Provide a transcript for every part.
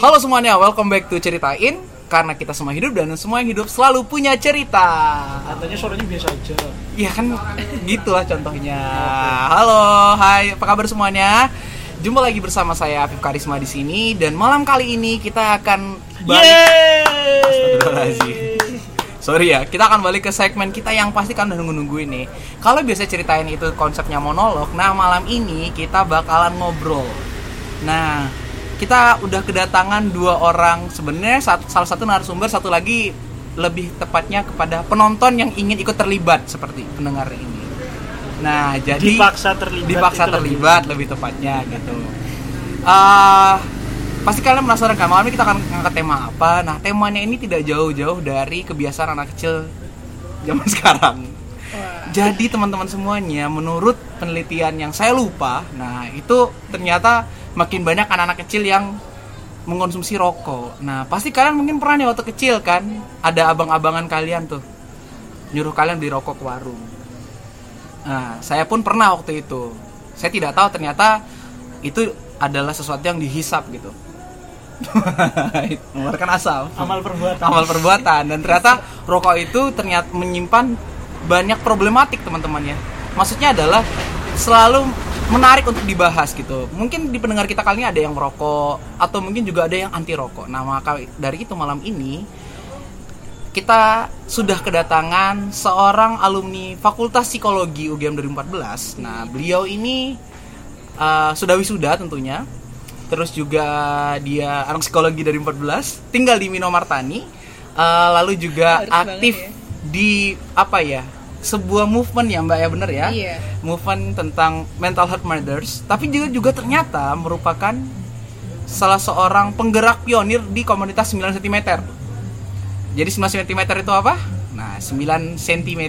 Halo semuanya, welcome back to Ceritain Karena kita semua hidup dan semua yang hidup selalu punya cerita Katanya suaranya biasa aja. Iya kan gitulah contohnya Halo, hai, apa kabar semuanya? Jumpa lagi bersama saya Afif Karisma di sini dan malam kali ini kita akan balik. Sorry ya, kita akan balik ke segmen kita yang pasti kan udah nunggu-nunggu ini. Kalau biasa ceritain itu konsepnya monolog, nah malam ini kita bakalan ngobrol. Nah, kita udah kedatangan dua orang sebenarnya salah satu narasumber, satu lagi lebih tepatnya kepada penonton yang ingin ikut terlibat seperti pendengar ini. Nah, jadi Dipaksa terlibat. dipaksa itu lebih- terlibat lebih tepatnya gitu. Eh, pasti kalian penasaran kan malam ini kita akan ngangkat tema apa? Nah temanya ini tidak jauh-jauh dari kebiasaan anak kecil zaman sekarang. Jadi teman-teman semuanya, menurut penelitian yang saya lupa, nah itu ternyata makin banyak anak-anak kecil yang mengkonsumsi rokok. Nah pasti kalian mungkin pernah nih waktu kecil kan, ada abang-abangan kalian tuh nyuruh kalian beli rokok ke warung. Nah, saya pun pernah waktu itu. Saya tidak tahu ternyata itu adalah sesuatu yang dihisap gitu. Mengeluarkan asap. Amal perbuatan. Amal perbuatan dan ternyata rokok itu ternyata menyimpan banyak problematik teman-teman ya. Maksudnya adalah selalu menarik untuk dibahas gitu. Mungkin di pendengar kita kali ini ada yang merokok atau mungkin juga ada yang anti rokok. Nah, maka dari itu malam ini kita sudah kedatangan seorang alumni Fakultas Psikologi UGM 2014. Nah, beliau ini uh, sudah wisuda tentunya. Terus juga dia anak psikologi dari 14, tinggal di Minomartani. Uh, lalu juga Harus aktif ya. di apa ya? Sebuah movement ya, Mbak ya bener ya? Iya. Movement tentang mental health murders, tapi juga juga ternyata merupakan salah seorang penggerak pionir di komunitas 9 cm. Jadi 9 cm itu apa? Nah, 9 cm.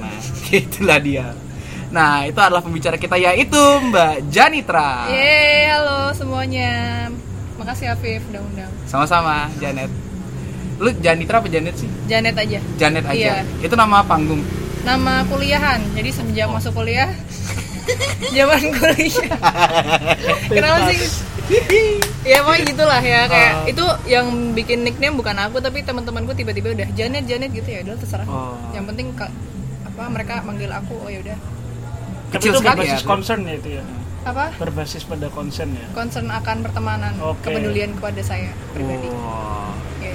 Nah, itulah dia. Nah, itu adalah pembicara kita yaitu Mbak Janitra. Yeay, halo semuanya. Makasih Afif udah undang. Sama-sama, Janet. Lu Janitra apa Janet sih? Janet aja. Janet aja. Iya. Itu nama panggung. Nama kuliahan. Jadi semenjak masuk kuliah zaman kuliah. Kenapa sih? ya pokoknya gitulah ya kayak Oh. itu yang bikin nickname bukan aku tapi teman-temanku tiba-tiba udah Janet Janet gitu ya udah terserah Oh. yang penting ka- apa mereka manggil aku oh ya udah Tapi Kecil itu sekali berbasis ya. concern ya itu ya. apa Berbasis pada concern ya. concern akan pertemanan Oke. kepedulian kepada saya pribadi Oh.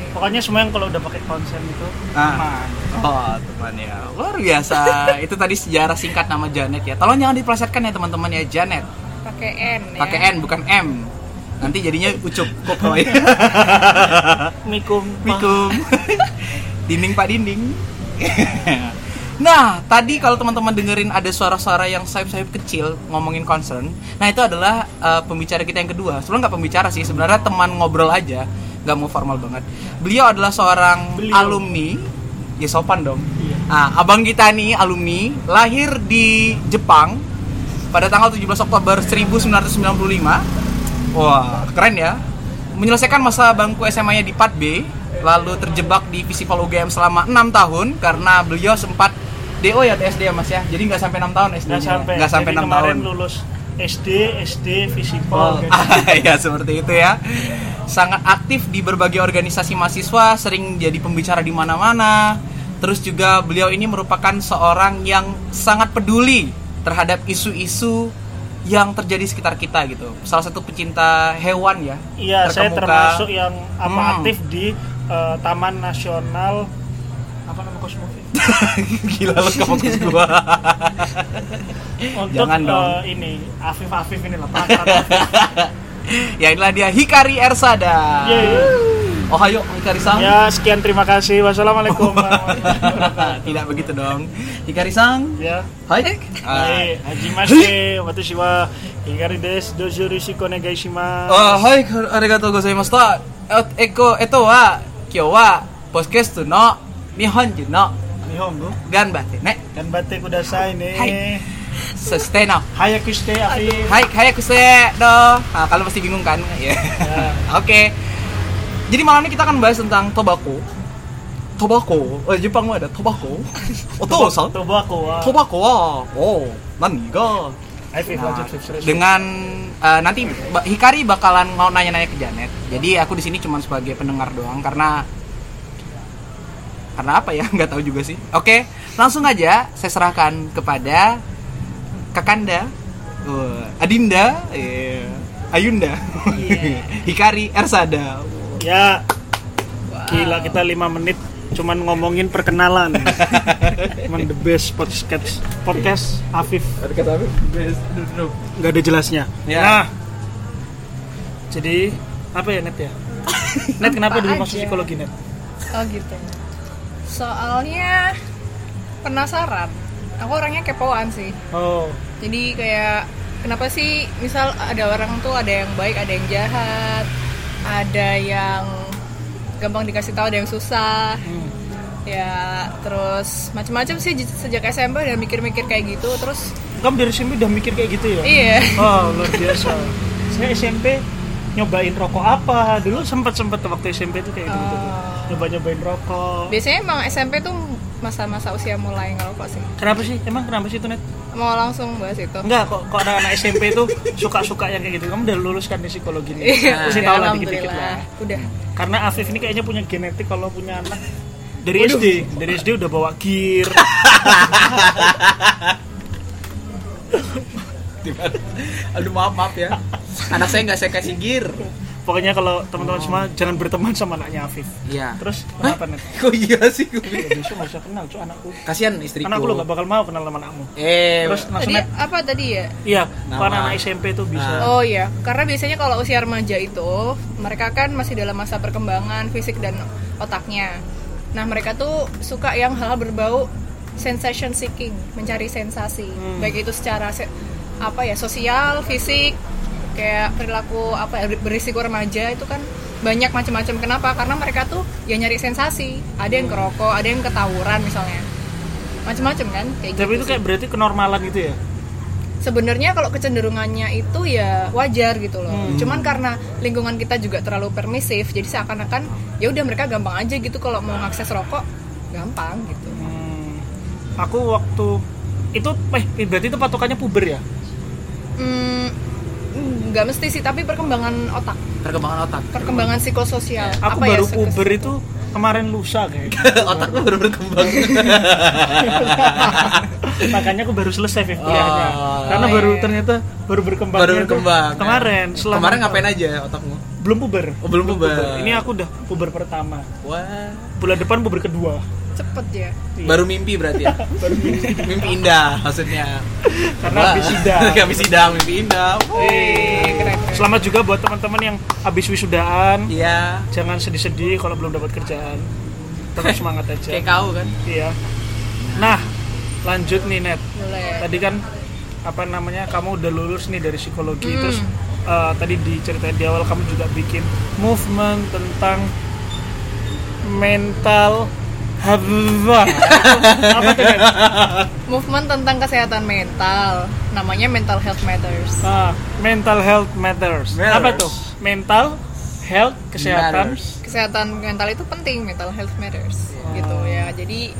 Pokoknya semua yang kalau udah pakai concern itu Ah. aman. Oh, teman ya. Luar biasa. itu tadi sejarah singkat nama Janet ya. Tolong jangan diplesetkan ya teman-teman ya, Janet. pakai N ya Pakai N bukan M. Nanti jadinya ucup koproy. Mikum. Mikum. dinding Pak dinding. nah, tadi kalau teman-teman dengerin ada suara-suara yang sayap-sayap kecil ngomongin concern. Nah, itu adalah uh, pembicara kita yang kedua. Sebenarnya nggak pembicara sih, sebenarnya teman ngobrol aja, nggak mau formal banget. Beliau adalah seorang Beliau. alumni. Ya sopan dong. Iya. Nah, abang kita nih alumni lahir di Jepang pada tanggal 17 Oktober 1995. Wah, keren ya. Menyelesaikan masa bangku SMA-nya di 4B, lalu terjebak di Visipol UGM selama 6 tahun karena beliau sempat DO ya TSD ya Mas ya. Jadi nggak sampai 6 tahun SD-nya. Nggak sampai. Nggak sampai Jadi 6 kemarin tahun. lulus SD, SD, Visipol. ya seperti itu ya. Sangat aktif di berbagai organisasi mahasiswa, sering jadi pembicara di mana-mana. Terus juga beliau ini merupakan seorang yang sangat peduli terhadap isu-isu yang terjadi di sekitar kita gitu. Salah satu pecinta hewan ya. Iya, saya termasuk yang apa Hmm. aktif di eh, Taman Nasional kampus mungkin gila lu kampus gua. Untuk Jangan eh, dong. Uh, ini Afif Afif ini lah ya inilah dia Hikari Ersada. Yeah. Ohayo Hikari Sang. Ya sekian terima kasih. Wassalamualaikum. Tidak begitu dong. Hikari Sang. Ya. Hai. Hai. Hajimashite watashi wa Hikari Des. dojo rishi konegai shimasu uh, oh, hai arigatou gozaimashita. Eko, eto wa, kyo wa, podcast no Nihonjino Nihongo Gan bate ne? Gan bate kudasai ne. Hai. So stay now Hayaku stay Afif Hai hayaku stay do. Nah, Kalau pasti bingung kan? Ya. Yeah. Oke. Okay. Jadi malam ini kita akan bahas tentang tobacco. Tobacco? Eh Jepang ada tobacco. Oto san Tobacco wa Tobacco wa Oh Nani ga Nah, dengan uh, nanti Hikari bakalan mau nanya-nanya ke Janet. Jadi aku di sini cuma sebagai pendengar doang karena karena apa ya nggak tahu juga sih. Oke, langsung aja saya serahkan kepada Kakanda, eh, Adinda, eh, Ayunda, Iya. Hikari, Ersada. Ya, gila kita 5 menit cuman ngomongin perkenalan. Cuman the best podcast podcast Afif Ada kata apa? Best. nggak ada jelasnya. Ya. Nah, jadi apa ya net ya? Net kenapa Apa dulu masuk psikologi net? Oh gitu. Soalnya penasaran. Aku orangnya kepoan sih. Oh, Jadi kayak kenapa sih misal ada orang tuh ada yang baik, ada yang jahat, ada yang gampang dikasih tahu, ada yang susah. hmm. Ya, terus macam-macam sih sejak SMP udah mikir-mikir kayak gitu. Terus kamu dari SMP udah mikir kayak gitu ya? iya. Oh luar biasa. Saya SMP nyobain rokok apa? Dulu sempat sempat waktu SMP tuh kayak gitu. Nyoba nyobain rokok. Biasanya emang SMP tuh masa-masa usia mulai ngerokok sih. Kenapa sih? Emang kenapa sih itu net? Mau langsung bahas itu. Enggak kok kok anak-anak SMP itu suka-suka yang kayak gitu. Kamu udah lulus kan di psikologi nih. Iya, Mesti tahu lah dikit-dikit lah. Udah. Karena Afif ini kayaknya punya genetik kalau punya anak dari SD, dari SD udah bawa gear. Aduh maaf maaf ya. Anak saya nggak saya kasih gear. Pokoknya kalau teman-teman semua jangan berteman sama anaknya Afif. Iya. Terus kenapa net? Kok iya sih? Ya, besok nggak usah kenal cuy anakku. Kasihan istriku. Anakku lo gak bakal mau kenal sama anakmu. Eh, Terus langsung Tadi net. apa tadi ya? Iya, karena anak SMP tuh bisa. Oh iya, karena biasanya kalau usia remaja itu mereka kan masih dalam masa perkembangan fisik dan otaknya. Nah mereka tuh suka yang hal-hal berbau sensation seeking, mencari sensasi, Hmm. baik itu secara se- apa ya sosial, fisik, kayak perilaku apa ya berisiko remaja itu kan banyak macam-macam. Kenapa? Karena mereka tuh ya nyari sensasi. Ada yang kerokok, ada yang ketawuran misalnya, macam-macam kan kayak Tapi gitu itu sih. kayak berarti kenormalan gitu ya. sebenarnya kalau kecenderungannya itu ya wajar gitu loh. Hmm. Cuman karena lingkungan kita juga terlalu permisif, jadi seakan-akan ya udah mereka gampang aja gitu kalau mau ngakses rokok gampang gitu. Hmm, aku waktu itu eh berarti itu patokannya puber ya? Hmm, nggak mesti sih, tapi perkembangan otak, perkembangan otak. perkembangan psikososial. Aku Apa ya, baru psikos- puber itu kemarin lusa kayak. Otakku baru berkembang. Makanya aku baru selesai Viv, kuliahnya. Oh. Karena Oh, baru iya. ternyata baru berkembang. baru berkembang. Kemarin selama Kemarin ngapain aja otakmu? Belum puber. Oh, belum puber. Ini aku udah puber pertama. Wah. Bulan depan puber kedua. cepet ya. Iya. Baru mimpi berarti ya? mimpi indah maksudnya. Karena habis sidang. habis sidang mimpi indah. Eh, keren, keren. Selamat juga buat teman-teman yang habis wisudaan. Iya. Jangan sedih-sedih kalau belum dapat kerjaan. Tetap semangat aja. Kayak kau kan. Iya. Nah, lanjut nih Net. Boleh. Tadi kan apa namanya kamu udah lulus nih dari psikologi Hmm. terus eh, tadi diceritain di awal kamu juga bikin movement tentang mental health. apa tuh? Movement tentang kesehatan mental, namanya Mental Health Matters. Ah, mental health matters. Matters. Apa tuh? Mental health kesehatan. Matters. kesehatan mental itu penting mental health matters Oh. gitu ya jadi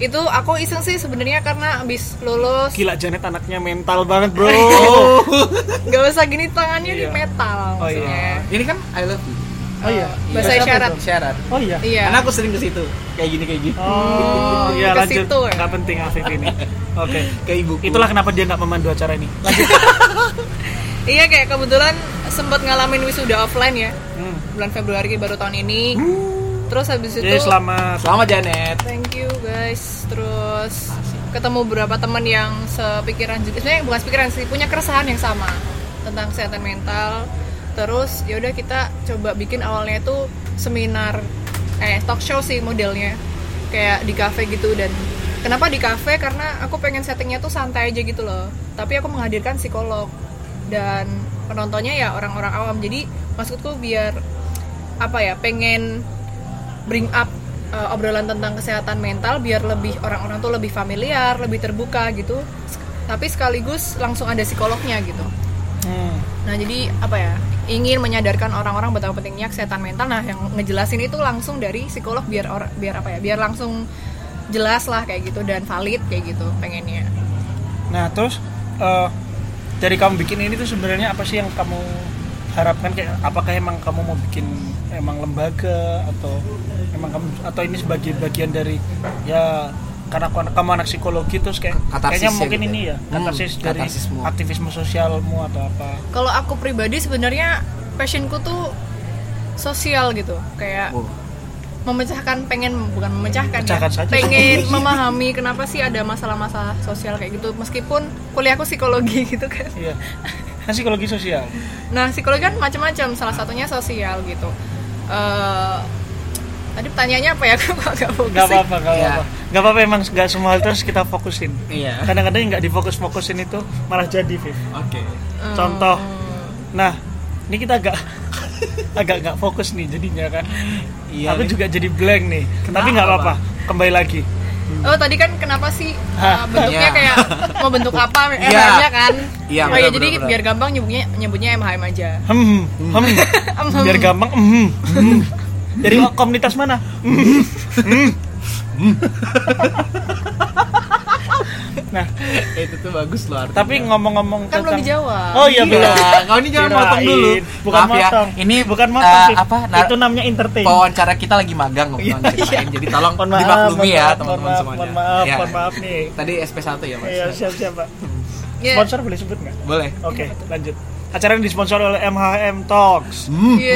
itu aku iseng sih sebenarnya karena abis lulus Gila Janet anaknya mental banget, Bro. nggak usah gini tangannya di Iya. metal Oh, maksudnya Ini kan I love you. Oh iya. Eh, bahasa apa isyarat itu? Syarat. Oh iya. iya Karena aku sering ke situ. Kayak gini kayak gini. Oh, iya ke lanjut. situ ya? Nggak penting Afif ini. Oke. Kayak ibuku. Itulah kenapa dia nggak memandu acara ini. Lanjut. iya kayak kebetulan sempat ngalamin wisuda offline ya Hmm. bulan Februari baru tahun ini terus habis itu Jadi selamat. Selamat Janet. Thank you guys. Terus ketemu beberapa teman yang sepikiran juga. Sebenarnya bukan sepikiran sih, punya keresahan yang sama tentang kesehatan mental. Terus ya udah kita coba bikin awalnya itu seminar eh talk show sih modelnya. Kayak di cafe gitu dan kenapa di cafe? Karena aku pengen settingnya tuh santai aja gitu loh. Tapi aku menghadirkan psikolog dan penontonnya ya orang-orang awam. Jadi maksudku biar apa ya pengen bring up uh, obrolan tentang kesehatan mental biar lebih orang-orang tuh lebih familiar, lebih terbuka gitu. Tapi sekaligus langsung ada psikolognya gitu. Hmm. Nah, jadi apa ya? Ingin menyadarkan orang-orang betapa pentingnya kesehatan mental. Nah, yang ngejelasin itu langsung dari psikolog biar biar apa ya? Biar langsung jelas lah kayak gitu dan valid kayak gitu pengennya. Nah terus eh, dari kamu bikin ini tuh sebenarnya apa sih yang kamu harapkan kayak apakah emang kamu mau bikin emang lembaga atau emang kamu atau ini sebagai bagian dari ya karena aku anak- kamu anak psikologi terus kayak Katarsis kayaknya ya mungkin gitu ini ya? ya Hmm, katarsis dari katarsismu. aktivisme sosialmu atau apa Kalau aku pribadi sebenarnya passionku tuh sosial gitu, kayak Wow. memecahkan pengen bukan memecahkan Pecahkan ya, saja. pengen memahami kenapa sih ada masalah-masalah sosial kayak gitu meskipun kuliahku psikologi gitu kan iya kan psikologi sosial nah psikologi kan macam-macam salah satunya sosial gitu Eh, tadi pertanyaannya apa ya aku agak fokus nggak apa-apa nggak Iya. apa-apa nggak apa-apa emang nggak semua hal terus kita fokusin Iya. kadang-kadang nggak difokus-fokusin itu malah jadi Viv Oke. Hmm. contoh nah ini kita agak agak nggak fokus nih jadinya kan Iya. aku nih. juga jadi blank nih tapi Kenapa, nggak apa-apa kembali lagi Oh tadi kan kenapa sih Hah. uh, bentuknya Iya. kayak mau bentuk apa. MHM-nya kan? Iya, oh ya benar, jadi benar. biar gampang nyebutnya nyebutnya MHM aja. hmm, hmm. biar gampang hmm, hmm. dari komunitas mana Hmm, hmm. nah itu tuh bagus loh artinya. tapi ngomong-ngomong Kan belum tentang dijawab. oh iya Iya, belum kau ini jangan Kirain. motong dulu. bukan Maaf ya, motong ini, bukan motong Viv. apa, nar- itu namanya entertain wawancara kita lagi magang kok Iya, ceritain. Jadi tolong maaf dimaklumi ya maaf, teman-teman mohon maaf, semuanya. mohon maaf Ya. mohon maaf nih Tadi SP1 ya, Mas? iya siap siap pak Iya. sponsor boleh sebut nggak Boleh. oke lanjut acara yang disponsori oleh MHM Talks Iya.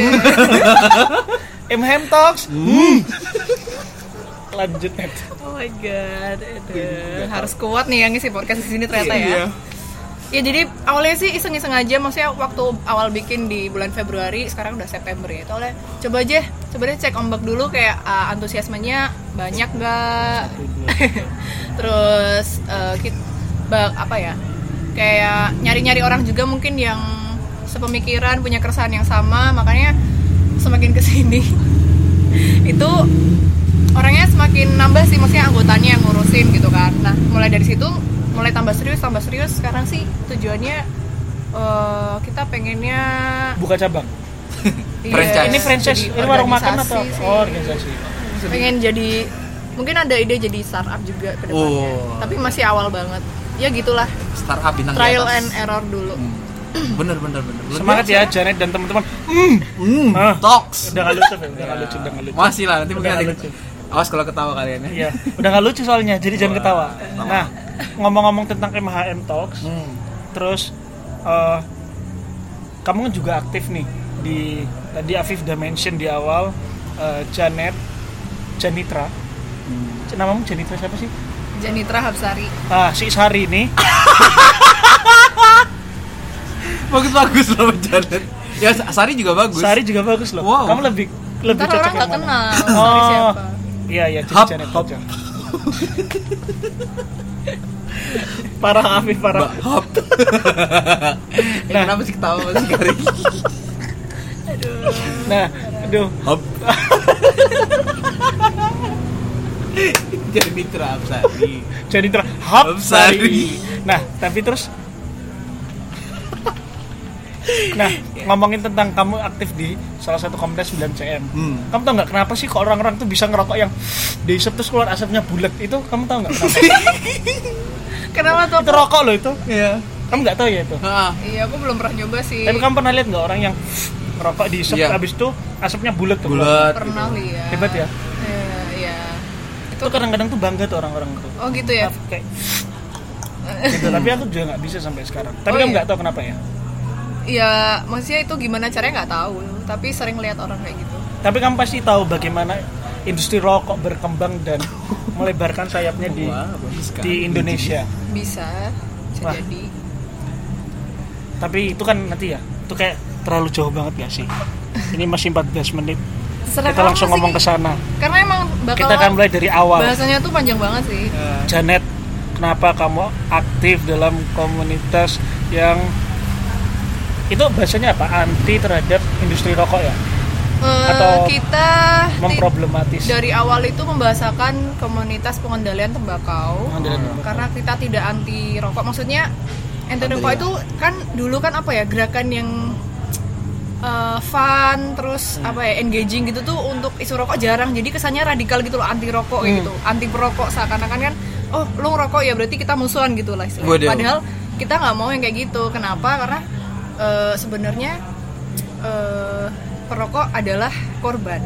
MHM Talks hmm. lanjut Net. Oh my god, itu harus kuat nih yang ngisi podcast di sini ternyata ya. Iya. Ya jadi awalnya sih iseng-iseng aja, maksudnya waktu awal bikin di bulan Februari, sekarang udah September ya. Itu oleh coba aja, coba deh cek ombak dulu kayak uh, antusiasmenya banyak nggak. Terus uh, kit, ba- apa ya? Kayak nyari-nyari orang juga mungkin yang sepemikiran, punya keresahan yang sama, makanya semakin ke sini itu orangnya semakin nambah sih maksudnya anggotanya yang ngurusin gitu kan nah mulai dari situ mulai tambah serius tambah serius sekarang sih tujuannya eh, kita pengennya buka cabang iya, Franchise. ini franchise jadi ini warung makan atau sih. oh, organisasi pengen jadi mungkin ada ide jadi startup juga ke depannya Oh. tapi masih awal banget ya gitulah Startup bintang di trial atas. and error dulu Bener bener bener. Luar semangat ya Janet dan teman-teman hmm. Hmm, Ah. talks. udah nggak lucu udah nggak lucu udah nggak lucu Masih lah, nanti mungkin ada lucu. Awas kalau ketawa kalian ya. Iya, udah nggak lucu soalnya, jadi jangan ketawa. Nah, ngomong-ngomong tentang MHM Talks, Hmm. terus eh, kamu kan juga aktif nih di tadi Afif udah mention di awal eh, Janet, Janitra, Hmm. namamu Janitra siapa sih? Janitra Habsari Ah, si Sari ini, Bagus-bagus loh Janet. Ya Sari juga bagus. Sari juga bagus loh. Wow. Kamu lebih lebih ntar cocok orang nggak mana? kenal Oh. Sari siapa Iya iya, hap. aja. parah Afif parah. Hop. eh, Nah. kenapa sih ketawa masih garing? Nah, aduh, Hop. Jadi mitra Absari. jadi ter hap Hap Sari. Sari. Nah, tapi terus Nah, ngomongin tentang kamu aktif di salah satu komunitas 9CM. Hmm. Kamu tau nggak kenapa sih kok orang-orang tuh bisa ngerokok yang diisep terus keluar asapnya bulat itu? Kamu tau nggak kenapa? kenapa tuh itu rokok loh itu. Iya. Kamu nggak tahu ya itu. Heeh. iya aku belum pernah nyoba sih Tapi kamu pernah lihat nggak orang yang ngerokok diisep Iya. habis itu asapnya bulat tuh. Bulat. pernah lihat Hebat ya. Iya, iya. Itu kadang-kadang tuh bangga tuh orang-orang tuh. Oh gitu ya. Kayak gitu, tapi aku juga nggak bisa sampai sekarang. Tapi Oh, kamu iya. nggak tahu kenapa ya? Ya, maksudnya itu gimana caranya nggak tahu, tapi sering lihat orang kayak gitu. Tapi kamu pasti tahu bagaimana industri rokok berkembang dan melebarkan sayapnya di Wah, di Indonesia. Bisa, bisa Wah. jadi. Tapi itu kan nanti ya, itu kayak terlalu jauh banget ya sih. Ini masih 14 menit. Serah Kita langsung ngomong ke sana. Karena emang bakal Kita akan mulai dari awal. bahasanya tuh panjang banget sih. Janet, kenapa kamu aktif dalam komunitas yang itu bahasanya apa? Anti terhadap industri rokok ya? Eh, Atau kita ti- Memproblematis. dari awal itu membahasakan komunitas pengendalian tembakau. Pengendalian tembakau. Karena kita tidak anti rokok. Maksudnya anti rokok Alhamdulillah. itu kan dulu kan apa ya gerakan yang eh, fun terus Hmm. apa ya engaging gitu tuh untuk isu rokok jarang jadi kesannya radikal gitu loh anti rokok Hmm. gitu anti perokok seakan-akan kan oh lu ngerokok ya berarti kita musuhan gitu lah istilahnya. Padahal kita nggak mau yang kayak gitu kenapa karena eh, sebenarnya eh, perokok adalah korban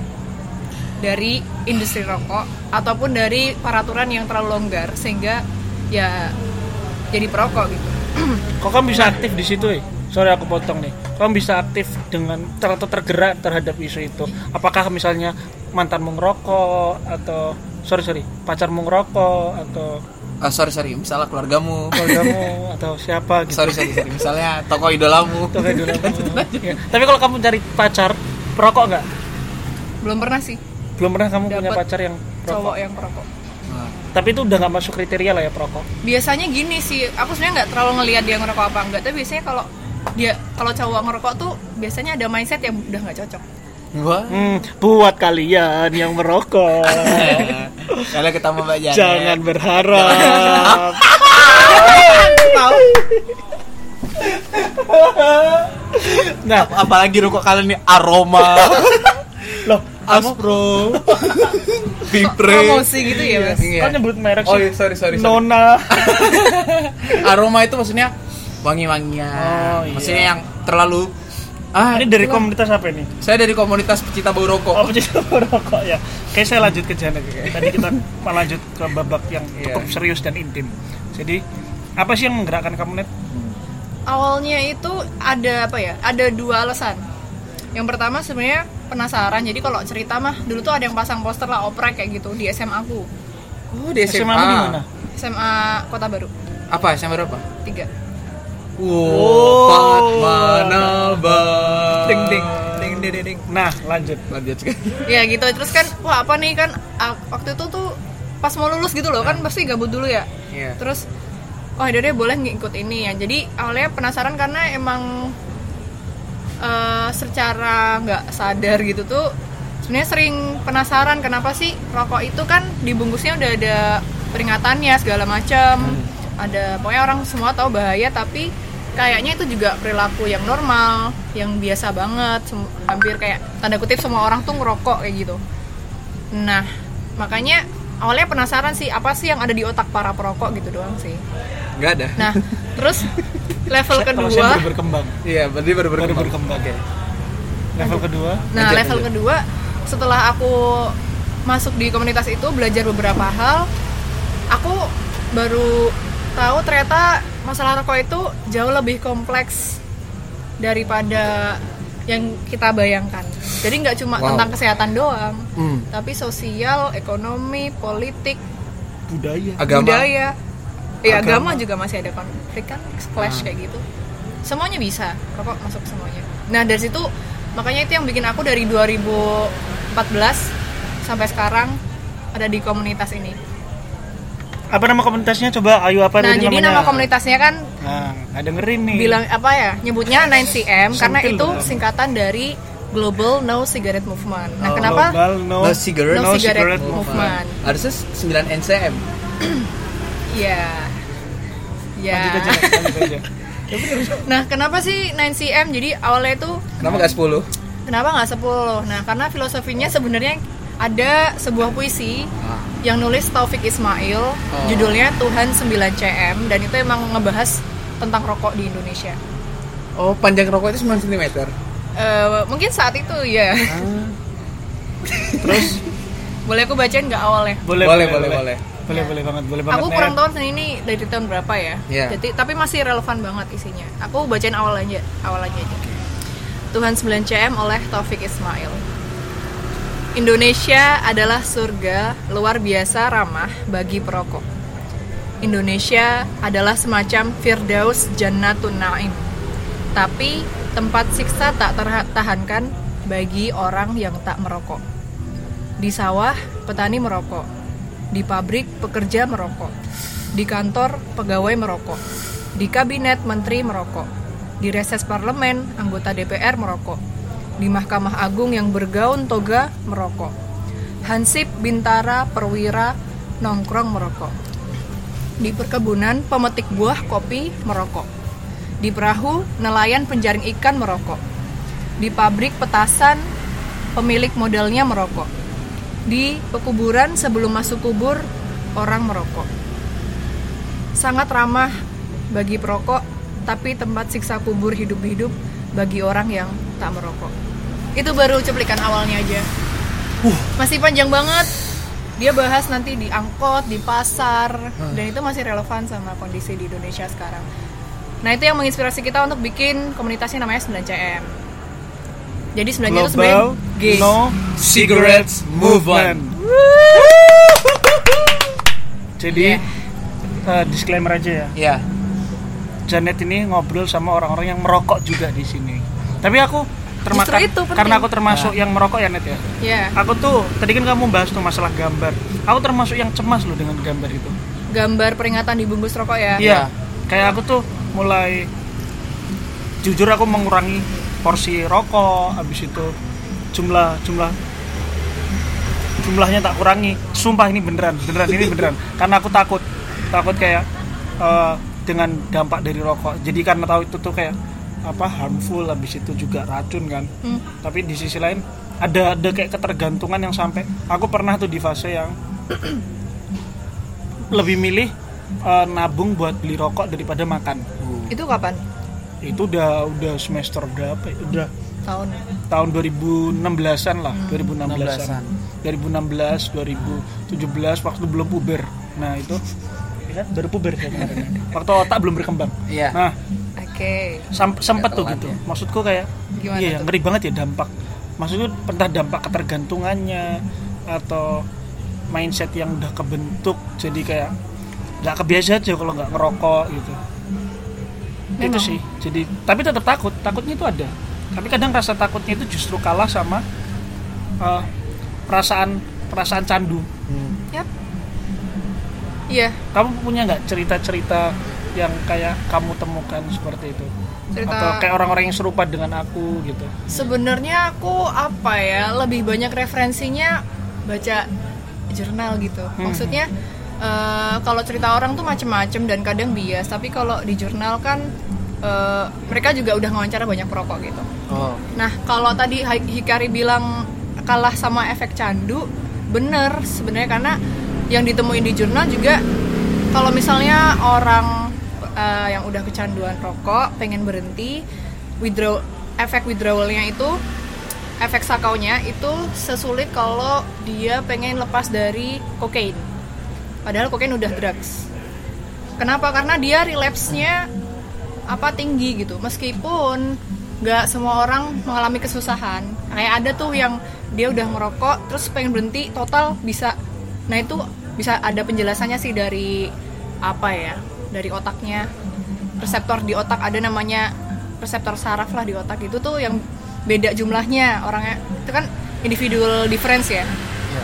dari industri rokok ataupun dari peraturan yang terlalu longgar sehingga ya jadi perokok gitu Kok kamu bisa aktif di situ ya? Sorry aku potong nih. Kamu bisa aktif dengan ter tergerak terhadap isu itu. Apakah misalnya mantanmu ngerokok atau sorry sorry pacarmu ngerokok atau Ah, sorry sorry misalnya keluargamu keluargamu atau siapa gitu? sorry sorry sorry misalnya toko idolamu Itu kayak dulu. Ya. Tapi kalau kamu cari pacar perokok nggak? belum pernah sih Belum pernah kamu punya Dapet pacar yang perokok. cowok yang perokok Nah, Tapi itu udah nggak masuk kriteria lah ya perokok. biasanya gini sih aku sebenarnya nggak terlalu ngelihat dia ngerokok apa enggak tapi biasanya kalau dia kalau cowok ngerokok tuh biasanya ada mindset yang udah nggak cocok gua Hmm, buat kalian yang merokok, kalau kita mau belajar jangan berharap. nah, apalagi rokok kalian nih aroma loh, aspro vipre promosi gitu ya mas Iya. kan nyebut merek oh sih. iya, sorry sorry, sorry. Nona. aroma itu maksudnya wangi-wangian Oh, iya. maksudnya yang terlalu ah Ini dari itulah. komunitas apa ini? saya dari komunitas pecinta bau rokok Oh, pecinta merokok ya. Kayak saya lanjut ke Janet. Tadi kita melanjut ke babak yang Iya. cukup serius dan intim. Jadi, apa sih yang menggerakkan kamu net? awalnya itu ada apa ya ada dua alasan yang pertama sebenarnya penasaran jadi kalau cerita mah dulu tuh ada yang pasang poster lah oprek kayak gitu di SMA aku oh di SMA, SMA di mana? SMA Kota Baru apa SMA berapa tiga wow Oh. Pat Manalba Ding ding ding ding ding. Nah, lanjut. Lanjut sekali. ya gitu terus kan wah apa nih kan waktu itu tuh pas mau lulus gitu loh kan pasti gabut dulu ya Iya. terus oh ya deh boleh ngikut ini ya jadi awalnya penasaran karena emang eh, secara nggak sadar gitu tuh sebenarnya sering penasaran kenapa sih rokok itu kan dibungkusnya udah ada peringatannya segala macam ada pokoknya orang semua tahu bahaya tapi kayaknya itu juga perilaku yang normal yang biasa banget hampir kayak tanda kutip semua orang tuh ngerokok kayak gitu nah makanya awalnya penasaran sih apa sih yang ada di otak para perokok gitu doang sih Enggak ada. Nah, terus level saya kedua, baru berkembang. Iya, berarti baru Baru berkembang. berkembang. Level kedua, nah Lanjut, level lanjut. kedua setelah aku masuk di komunitas itu belajar beberapa hal, aku baru tahu ternyata masalah rokok itu jauh lebih kompleks daripada yang kita bayangkan. Jadi nggak cuma Wow. tentang kesehatan doang, Hmm. tapi sosial, ekonomi, politik, budaya. Agama. budaya. Ya Agama. agama juga masih ada konflik kan, clash kayak gitu. Semuanya bisa, rokok masuk semuanya. Nah dari situ makanya itu yang bikin aku dari 2014 sampai sekarang ada di komunitas ini. Apa nama komunitasnya? Coba ayo apa Nah jadi namanya? nama komunitasnya kan Nah, nggak dengerin nih. bilang apa ya? Nyebutnya 9cm karena Sentil itu singkatan dari Global No Cigarette Movement. Nah Oh, kenapa Global no, No cigarette, No no cigarette cigarette movement? Harusnya 9 NCM. Ya, ya. Lanjut aja. Nah kenapa sih 9cm? Jadi awalnya itu Kenapa enggak 10? Kenapa nggak 10? Nah, karena filosofinya sebenarnya ada sebuah puisi Ah. yang nulis Taufik Ismail, judulnya Tuhan 9 cm dan itu emang ngebahas tentang rokok di Indonesia. Oh, panjang rokok itu 9 cm. Eh, mungkin saat itu ya. Terus boleh aku bacain nggak awalnya? boleh Boleh, boleh, boleh. Boleh, boleh banget, boleh banget. Aku kurang tahu ini dari tahun berapa ya. Iya. Jadi tapi masih relevan banget isinya. Aku bacain awal aja, awal aja aja. Tuhan 9 cm oleh Taufik Ismail. Indonesia adalah surga luar biasa ramah bagi perokok. Indonesia adalah semacam Firdaus Jannatun Naim. Tapi tempat siksa tak tertahankan bagi orang yang tak merokok. Di sawah, petani merokok. Di pabrik, pekerja merokok. Di kantor, pegawai merokok. Di kabinet, menteri merokok. Di reses parlemen, anggota DPR merokok. Di Mahkamah Agung yang bergaun toga merokok. Hansip, Bintara, Perwira, nongkrong merokok. Di perkebunan, pemetik buah kopi merokok. Di perahu, nelayan penjaring ikan merokok. Di pabrik petasan, pemilik modelnya merokok. Di pekuburan sebelum masuk kubur, orang merokok. Sangat ramah bagi perokok, tapi tempat siksa kubur hidup-hidup bagi orang yang tak merokok. Itu baru cuplikan awalnya aja. Masih panjang banget. Dia bahas nanti di angkot, di pasar, dan itu masih relevan sama kondisi di Indonesia sekarang. Nah itu yang menginspirasi kita untuk bikin komunitasnya namanya 9CM. Jadi 9 itu sebenarnya G. No Cigarettes Movement. Jadi Iya. eh, disclaimer aja ya. Ya. Janet ini ngobrol sama orang-orang yang merokok juga di sini. Tapi aku termakan Justru itu penting. karena aku termasuk yang merokok ya Net ya. Ya, Aku tuh tadi kan kamu bahas tuh masalah gambar. Aku termasuk yang cemas loh dengan gambar itu. gambar peringatan di bungkus rokok ya. Iya. Kayak aku tuh mulai jujur aku mengurangi porsi rokok habis itu jumlah jumlah jumlahnya tak kurangi sumpah ini beneran beneran ini beneran karena aku takut takut kayak eh, dengan dampak dari rokok jadi karena tahu itu tuh kayak apa harmful habis itu juga racun kan Hmm. tapi di sisi lain ada ada kayak ketergantungan yang sampai aku pernah tuh di fase yang lebih milih eh, nabung buat beli rokok daripada makan Itu kapan? itu udah udah semester berapa ya? udah Tahun. tahun 2016-an lah Hmm. 2016-an 2016 2017 waktu belum puber nah itu ya kan baru puber ya kemarin waktu otak belum berkembang Iya. nah Oke. sam- sempet tuh gitu ya. maksudku kayak Gimana iya tuh? ngeri banget ya dampak maksudku entah dampak ketergantungannya atau mindset yang udah kebentuk jadi kayak nggak kebiasa aja kalau nggak ngerokok gitu itu Memang. sih jadi tapi tetap takut takutnya itu ada tapi kadang rasa takutnya itu justru kalah sama eh, perasaan perasaan candu Yap. Iya, kamu punya nggak cerita-cerita yang kayak kamu temukan seperti itu? Cerita atau kayak orang-orang yang serupa dengan aku gitu? Sebenarnya aku apa ya lebih banyak referensinya baca jurnal gitu. Hmm. maksudnya eh, kalau cerita orang tuh macem-macem dan kadang bias. Tapi kalau di jurnal kan eh, mereka juga udah ngawancara banyak perokok gitu. Oh. nah kalau tadi Hi- Hikari bilang kalah sama efek candu bener sebenarnya. Karena yang ditemuin di jurnal juga kalau misalnya orang eh, yang udah kecanduan rokok pengen berhenti withdraw efek withdrawalnya itu efek sakaunya itu sesulit kalau dia pengen lepas dari kokain. Padahal kokain udah drugs. Kenapa? Karena dia relapse-nya apa tinggi gitu. Meskipun nggak semua orang mengalami kesusahan. Kayak ada tuh yang dia udah ngerokok terus pengen berhenti total bisa. Nah itu bisa ada penjelasannya sih dari apa ya dari otaknya. Reseptor di otak ada namanya reseptor saraf lah di otak. Itu tuh yang beda jumlahnya orangnya. Itu kan individual difference ya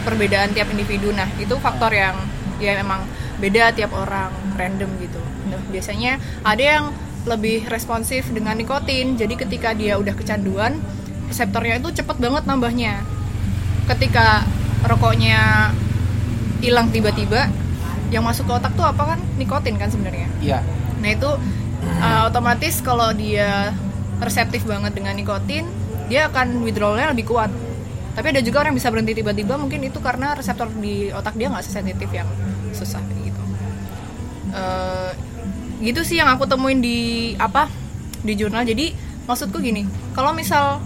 perbedaan tiap individu. Nah itu faktor yang ya memang beda tiap orang random gitu. Nah, biasanya ada yang lebih responsif dengan nikotin. Jadi ketika dia udah kecanduan reseptornya itu cepet banget nambahnya. Ketika rokoknya hilang tiba-tiba yang masuk ke otak tuh apa kan nikotin kan sebenarnya Iya. Nah itu uh, otomatis kalau dia reseptif banget dengan nikotin, dia akan withdrawalnya lebih kuat. Tapi ada juga orang yang bisa berhenti tiba-tiba, mungkin itu karena reseptor di otak dia nggak sesensitif yang susah gitu. Uh, gitu sih yang aku temuin di apa di jurnal. Jadi maksudku gini, kalau misal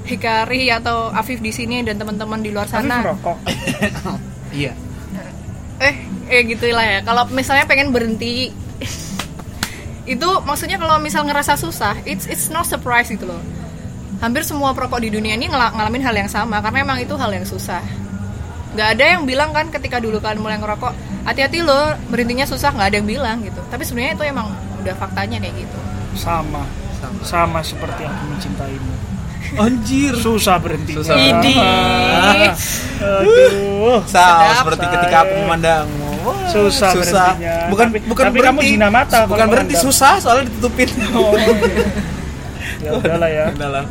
Hikari atau Afif di sini dan teman-teman di luar sana merokok Iya. eh eh gitulah ya kalau misalnya pengen berhenti itu maksudnya kalau misal ngerasa susah it's it's no surprise gitu loh hampir semua perokok di dunia ini ngala- ngalamin hal yang sama karena emang itu hal yang susah nggak ada yang bilang kan ketika dulu kalian mulai ngerokok hati-hati loh berhentinya susah nggak ada yang bilang gitu tapi sebenarnya itu emang udah faktanya kayak gitu sama Sama. sama seperti aku mencintaimu Anjir. susah berhenti Susah. Idi. aduh Sama Sedap. seperti Say. ketika aku memandangmu. Wah, Susah susah. berhentinya. Bukan Tapi- bukan tapi kamu berhenti. zina mata Bukan berhenti memandang. susah soalnya ditutupin. Oh, ya udahlah ya Udahlah.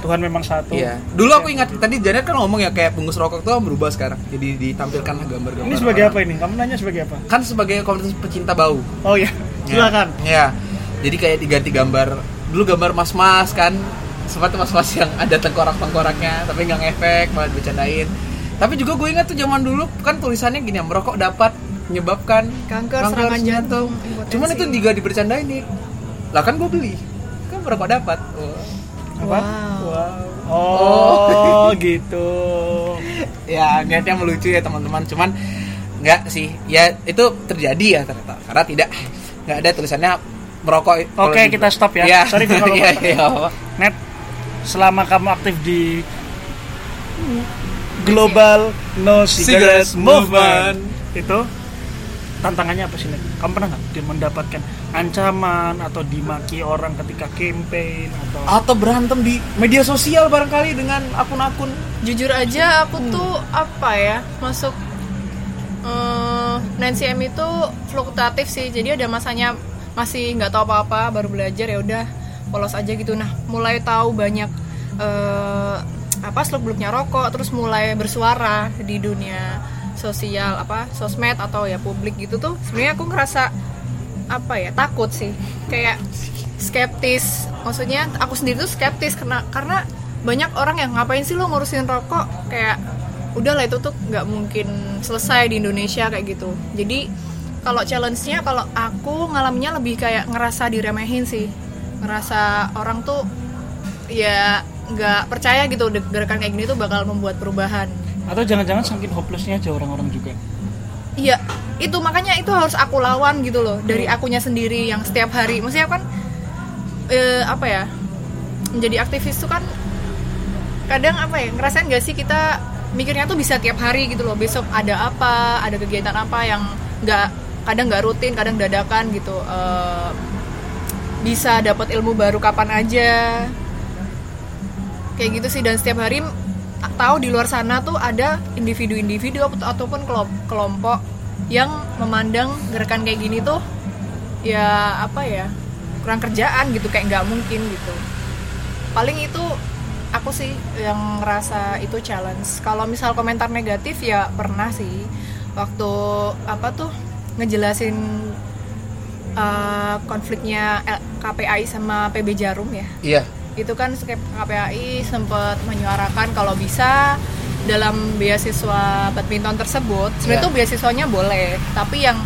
Tuhan memang satu Iya. Dulu aku ingat tadi Janet kan ngomong ya kayak bungkus rokok tuh berubah sekarang. Jadi ditampilkan gambar-gambar. ini sebagai orang. apa ini kamu nanya sebagai apa Kan sebagai komunitas pecinta bau. oh ya silakan Ya. Jadi kayak diganti gambar. Dulu gambar mas-mas kan. Seperti mas-mas yang ada tengkorak-tengkoraknya tapi nggak ngefek, malah bercandain. Tapi juga gue ingat tuh zaman dulu kan tulisannya gini ya, merokok dapat menyebabkan Kanker, serangan jantung, impotensi. Cuman itu juga dibercandain nih. Lah kan gue beli. Kan merokok dapat. Oh. Apa? Wow. Oh, gitu. ya niatnya melucu ya teman-teman cuman nggak sih ya itu terjadi ya ternyata karena tidak nggak ada tulisannya merokok Oke, di- kita stop ya. Iya. Sorry kalau Iya, iya, apa. Net, selama kamu aktif di Global No Cigarettes Movement. itu tantangannya apa sih Net? Kamu pernah nggak dia mendapatkan ancaman atau dimaki orang ketika campaign atau atau berantem di media sosial barangkali dengan akun-akun Jujur aja aku tuh apa ya masuk eh, Nancy M itu fluktuatif sih. Jadi ada masanya masih nggak tahu apa-apa, baru belajar ya udah polos aja gitu. Nah mulai tahu banyak eh, apa seluk beluknya rokok, terus mulai bersuara di dunia sosial apa sosmed atau ya publik gitu tuh sebenarnya aku ngerasa apa ya takut sih. Kayak skeptis maksudnya aku sendiri tuh skeptis karena karena banyak orang yang ngapain sih lo ngurusin rokok? Kayak udahlah itu tuh nggak mungkin selesai di Indonesia kayak gitu. Jadi kalau challenge-nya kalau aku ngalaminnya lebih kayak ngerasa diremehin sih. Ngerasa orang tuh ya nggak percaya gitu gerakan kayak gini tuh bakal membuat perubahan atau jangan-jangan saking hopelessnya aja orang-orang juga. Iya, itu makanya itu harus aku lawan gitu loh dari akunya sendiri yang setiap hari. Maksudnya kan eh, apa ya? Menjadi aktivis tuh kan kadang apa ya? Ngerasain gak sih kita mikirnya tuh bisa tiap hari gitu loh. Besok ada apa, ada kegiatan apa yang nggak kadang nggak rutin, kadang dadakan gitu. Eh, bisa dapat ilmu baru kapan aja. Kayak gitu sih dan setiap hari tahu di luar sana tuh ada individu-individu atau- ataupun kelom- kelompok yang memandang gerakan kayak gini tuh ya apa ya kurang kerjaan gitu kayak nggak mungkin gitu. Paling itu aku sih yang ngerasa itu challenge. Kalau misal komentar negatif ya pernah sih. Waktu apa tuh ngejelasin uh, konfliknya KPAI sama PB Jarum ya. Iya itu kan KPAI sempat menyuarakan kalau bisa dalam beasiswa badminton tersebut sebenarnya Ya. tuh beasiswanya boleh tapi yang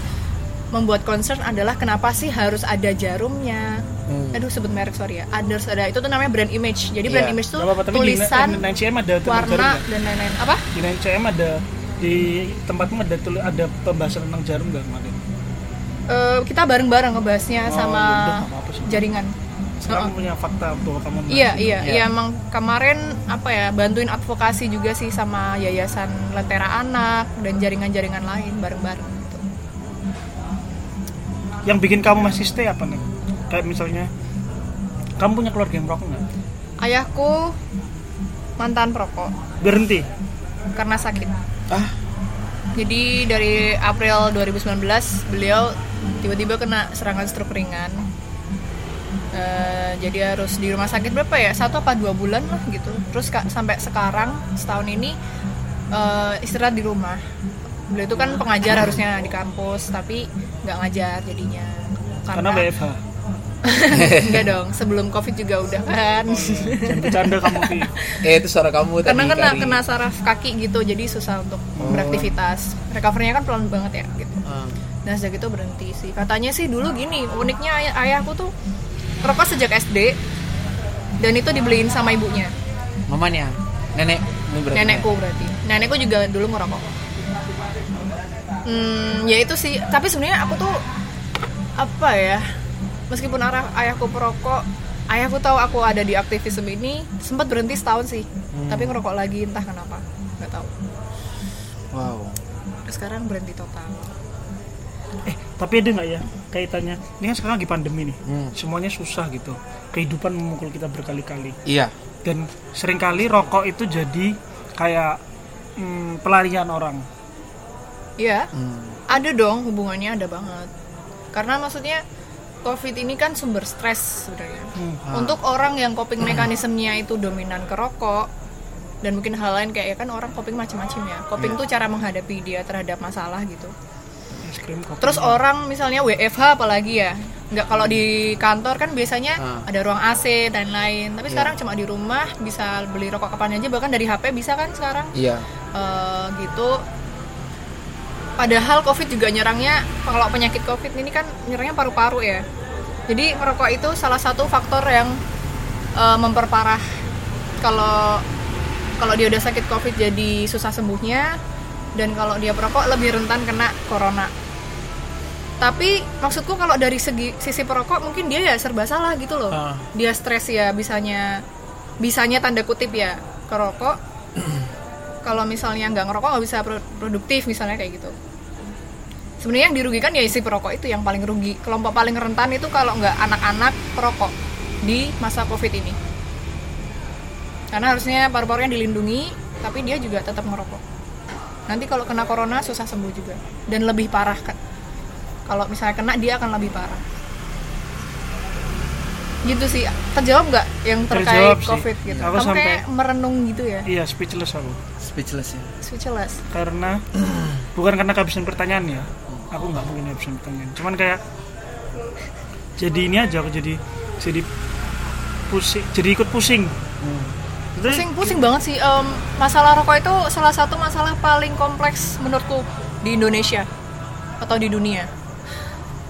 membuat concern adalah kenapa sih harus ada jarumnya Hmm. aduh sebut merek sorry ya ada ada itu tuh namanya brand image jadi brand Iya. image tuh Gak tapi tulisan di 9cm ada tentang jarum warna dan lain-lain apa Di 9cm ada di tempatmu ada tuli, ada pembahasan tentang jarum nggak kemarin? Eh, kita bareng-bareng ngebahasnya Oh, sama ya udah, nggak apa-apa sih. jaringan Sekarang punya fakta bahwa kamu Iya, iya, Iya. iya emang kemarin apa ya bantuin advokasi juga sih sama yayasan Lentera Anak dan jaringan-jaringan lain bareng-bareng gitu. yang bikin kamu masih stay apa nih? Kayak misalnya kamu punya keluarga yang merokok nggak? Ayahku mantan perokok Berhenti. karena sakit. ah Jadi dari April 2019 beliau tiba-tiba kena serangan stroke ringan. Eh, jadi harus di rumah sakit berapa ya? Satu apa dua bulan lah gitu. Terus ka- sampai sekarang setahun ini eh, istirahat di rumah. Beliau itu kan pengajar harusnya di kampus, tapi nggak ngajar jadinya. Karena WFH. Enggak dong, sebelum covid juga udah kan. Jangan bercanda kamu Ki. eh itu suara kamu tadi Karena kena Kari. kena saraf kaki gitu, jadi susah untuk beraktivitas. Recovery-nya kan pelan banget ya gitu. Ah. Nah sejak itu berhenti sih. Katanya sih dulu gini, uniknya ayah, ayahku tuh rokok sejak SD dan itu dibeliin sama ibunya, mamanya nenek berarti nenekku berarti. Nenekku juga dulu ngerokok. Hmm, ya itu sih. Tapi sebenarnya aku tuh apa ya? Meskipun arah ayahku perokok, ayahku tahu aku ada di aktivisme ini, sempat berhenti setahun sih. Tapi ngerokok lagi entah kenapa, nggak tahu. wow Sekarang berhenti total. Eh, tapi ada nggak ya kaitannya? Ini kan sekarang lagi pandemi nih. Hmm. Semuanya susah gitu. Kehidupan memukul kita berkali-kali. iya Dan sering kali rokok itu jadi kayak hmm, pelarian orang. Iya. Hmm. ada dong hubungannya ada banget karena maksudnya covid ini kan sumber stres sebenarnya Hmm. Ah. untuk orang yang coping mekanismenya itu dominan ke rokok dan mungkin hal lain kayak ya kan orang coping macam-macam ya coping Iya. tuh cara menghadapi dia terhadap masalah gitu Es krim kopi. terus orang misalnya WFH apalagi ya nggak kalau di kantor kan biasanya Ah. ada ruang AC dan lain. Tapi Iya. sekarang cuma di rumah bisa beli rokok kapan aja. Bahkan dari HP bisa kan sekarang. Iya. Eh, gitu. Padahal covid juga nyerangnya kalau penyakit covid ini kan nyerangnya paru-paru ya. Jadi merokok itu salah satu faktor yang eh, memperparah. Kalau kalau dia udah sakit covid jadi susah sembuhnya dan kalau dia perokok lebih rentan kena corona tapi maksudku kalau dari segi sisi perokok mungkin dia ya serba salah gitu loh. Ah. dia stres ya bisanya bisanya tanda kutip ya kerokok. Kalau misalnya nggak ngerokok nggak bisa pro- produktif misalnya kayak gitu. Sebenarnya yang dirugikan ya isi perokok itu yang paling rugi. Kelompok paling rentan itu kalau nggak anak-anak perokok di masa covid ini. Karena harusnya paru-parunya dilindungi tapi dia juga tetap ngerokok. Nanti kalau kena corona susah sembuh juga. Dan lebih parah kan kalau misalnya kena dia akan lebih parah. Gitu sih. Terjawab nggak yang terkait Terjawab sih. covid gitu? Aku kamu sampai- kayak merenung gitu ya? Iya speechless aku. Speechless ya? Speechless. Karena bukan karena kehabisan pertanyaan ya. Aku nggak mungkin kehabisan pertanyaan. Cuman kayak jadi ini aja aku jadi jadi pusing jadi ikut pusing. Itu pusing pusing banget sih. Em, masalah rokok itu salah satu masalah paling kompleks menurutku di Indonesia atau di dunia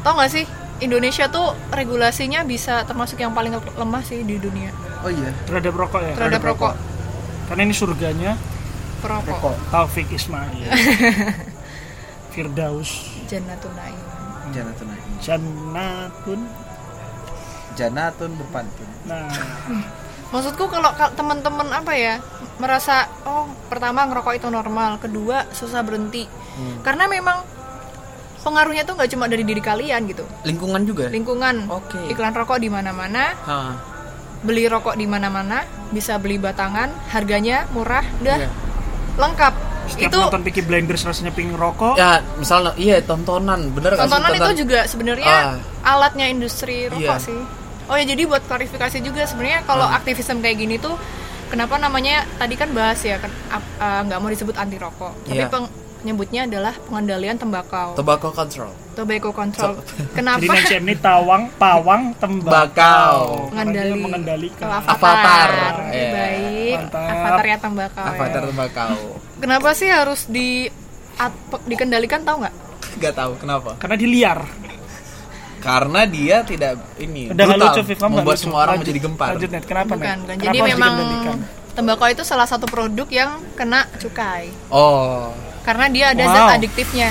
tau nggak sih Indonesia tuh regulasinya bisa termasuk yang paling lemah sih di dunia. Oh iya. Terhadap rokok ya? Terhadap rokok. karena ini surganya perokok. Taufik Ismail. Firdaus. Jannatun Naim janatun naim Jannatun. Janatun berpantun. Nah. Maksudku kalau ka- teman-teman apa ya merasa oh pertama ngerokok itu normal kedua susah berhenti. Karena memang pengaruhnya tuh nggak cuma dari diri kalian gitu lingkungan juga lingkungan Oke. iklan rokok di mana-mana Hah. beli rokok di mana-mana bisa beli batangan harganya murah udah Iya. lengkap setiap itu nonton Peaky Blinders rasanya pingin rokok ya misalnya iya tontonan bener nggak sih? tontonan itu juga sebenarnya Ah. alatnya industri rokok Iya. sih oh ya jadi buat klarifikasi juga sebenarnya kalau Ah. aktivisme kayak gini tuh kenapa namanya tadi kan bahas ya kan ah, nggak mau disebut anti rokok tapi Iya. peng- nyebutnya adalah pengendalian tembakau. Tobacco control. Tobacco control. Jadi kenapa? NCM ini tawang pawang tembakau. Mengendali. Mengendalikan. Oh, Avatar. Oke, Iya. baik. Mantap. avatar ya tembakau ya. avatar tembakau. Kenapa sih harus di at- dikendalikan tahu nggak? Nggak tahu kenapa? Karena dia liar. Karena dia tidak ini udah brutal, lucu Viva membuat lucu. semua orang Lanjut, menjadi gempar. Lanjut net kenapa bukan. Net bukan Kenapa jadi harus memang dikendalikan? Tembakau itu salah satu produk yang kena cukai oh karena dia ada Wow. zat adiktifnya.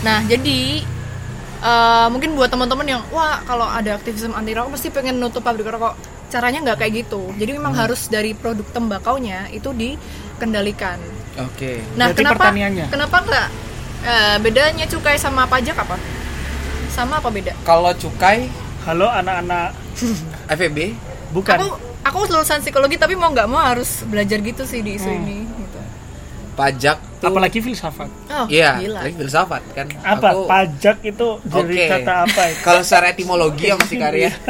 Nah, jadi eh, mungkin buat teman-teman yang wah kalau ada aktivisme anti rokok pasti pengen nutup pabrik rokok. Caranya nggak kayak gitu. Jadi memang harus dari produk tembakaunya itu dikendalikan. oke Nah, Berarti kenapa pertaniannya. kenapa nggak eh, bedanya cukai sama pajak apa? Sama apa beda? kalau cukai halo anak-anak FEB bukan Aku aku lulusan psikologi tapi mau nggak mau harus belajar gitu sih di isu Hmm. ini gitu. pajak tuh apalagi filsafat Oh, iya gila. lagi filsafat kan apa Aku- pajak itu dari Oke. kata apa itu kalau secara etimologi ya masih karya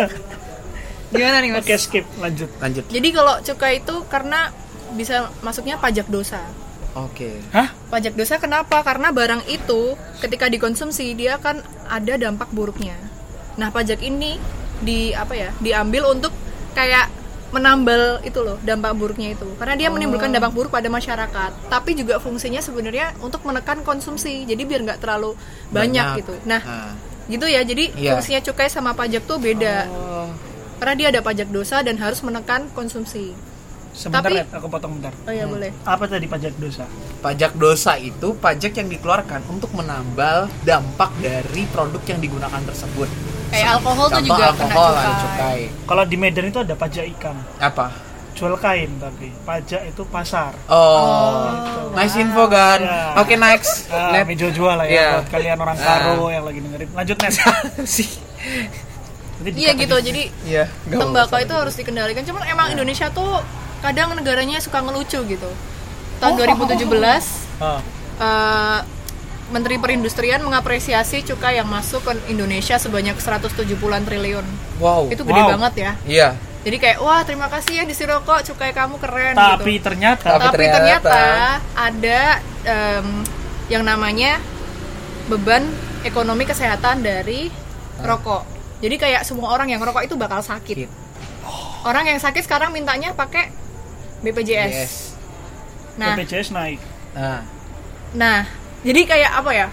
Gimana nih, Mas? oke skip lanjut lanjut Jadi kalau cukai itu karena bisa masuknya pajak dosa. oke hah Pajak dosa kenapa? Karena barang itu ketika dikonsumsi dia akan ada dampak buruknya. Nah, pajak ini di apa ya? Diambil untuk kayak menambal itu loh dampak buruknya itu. Karena dia menimbulkan dampak buruk pada masyarakat. Tapi juga fungsinya sebenarnya untuk menekan konsumsi. Jadi biar nggak terlalu banyak, gitu. Nah, Ah. gitu ya. Jadi Iya. fungsinya cukai sama pajak tuh beda. Oh. Karena dia ada pajak dosa dan harus menekan konsumsi. sebentar Tapi- aku potong bentar Oh ya boleh. apa tadi pajak dosa pajak dosa itu pajak yang dikeluarkan untuk menambal dampak dari produk yang digunakan tersebut Kayak alkohol tuh juga alkohol kena cukai. cukai kalau di Medan itu ada pajak ikan apa jual kain tapi pajak itu pasar oh, nice info kan Ya. oke next Ah, Net. mejo jual lah ya Iya. buat kalian orang Ah. karo yang lagi dengerin lanjut net sih Iya gitu. Jadi iya nggak tembakau itu harus dikendalikan. Cuman emang Indonesia tuh kadang negaranya suka ngelucu gitu. Tahun Oh. 2017 Ah, eh, Menteri Perindustrian mengapresiasi cukai yang masuk ke Indonesia sebanyak 170-an triliun. wow Itu gede Wow. banget ya. iya Jadi kayak wah terima kasih ya di rokok cukai kamu keren tapi gitu. ternyata Tapi Tapi ternyata- ternyata, ada em, yang namanya beban ekonomi kesehatan dari rokok. Jadi kayak semua orang yang rokok itu bakal sakit. Sakit. Orang yang sakit sekarang mintanya pakai BPJS. yes Nah, BPJS naik nah nah jadi kayak apa ya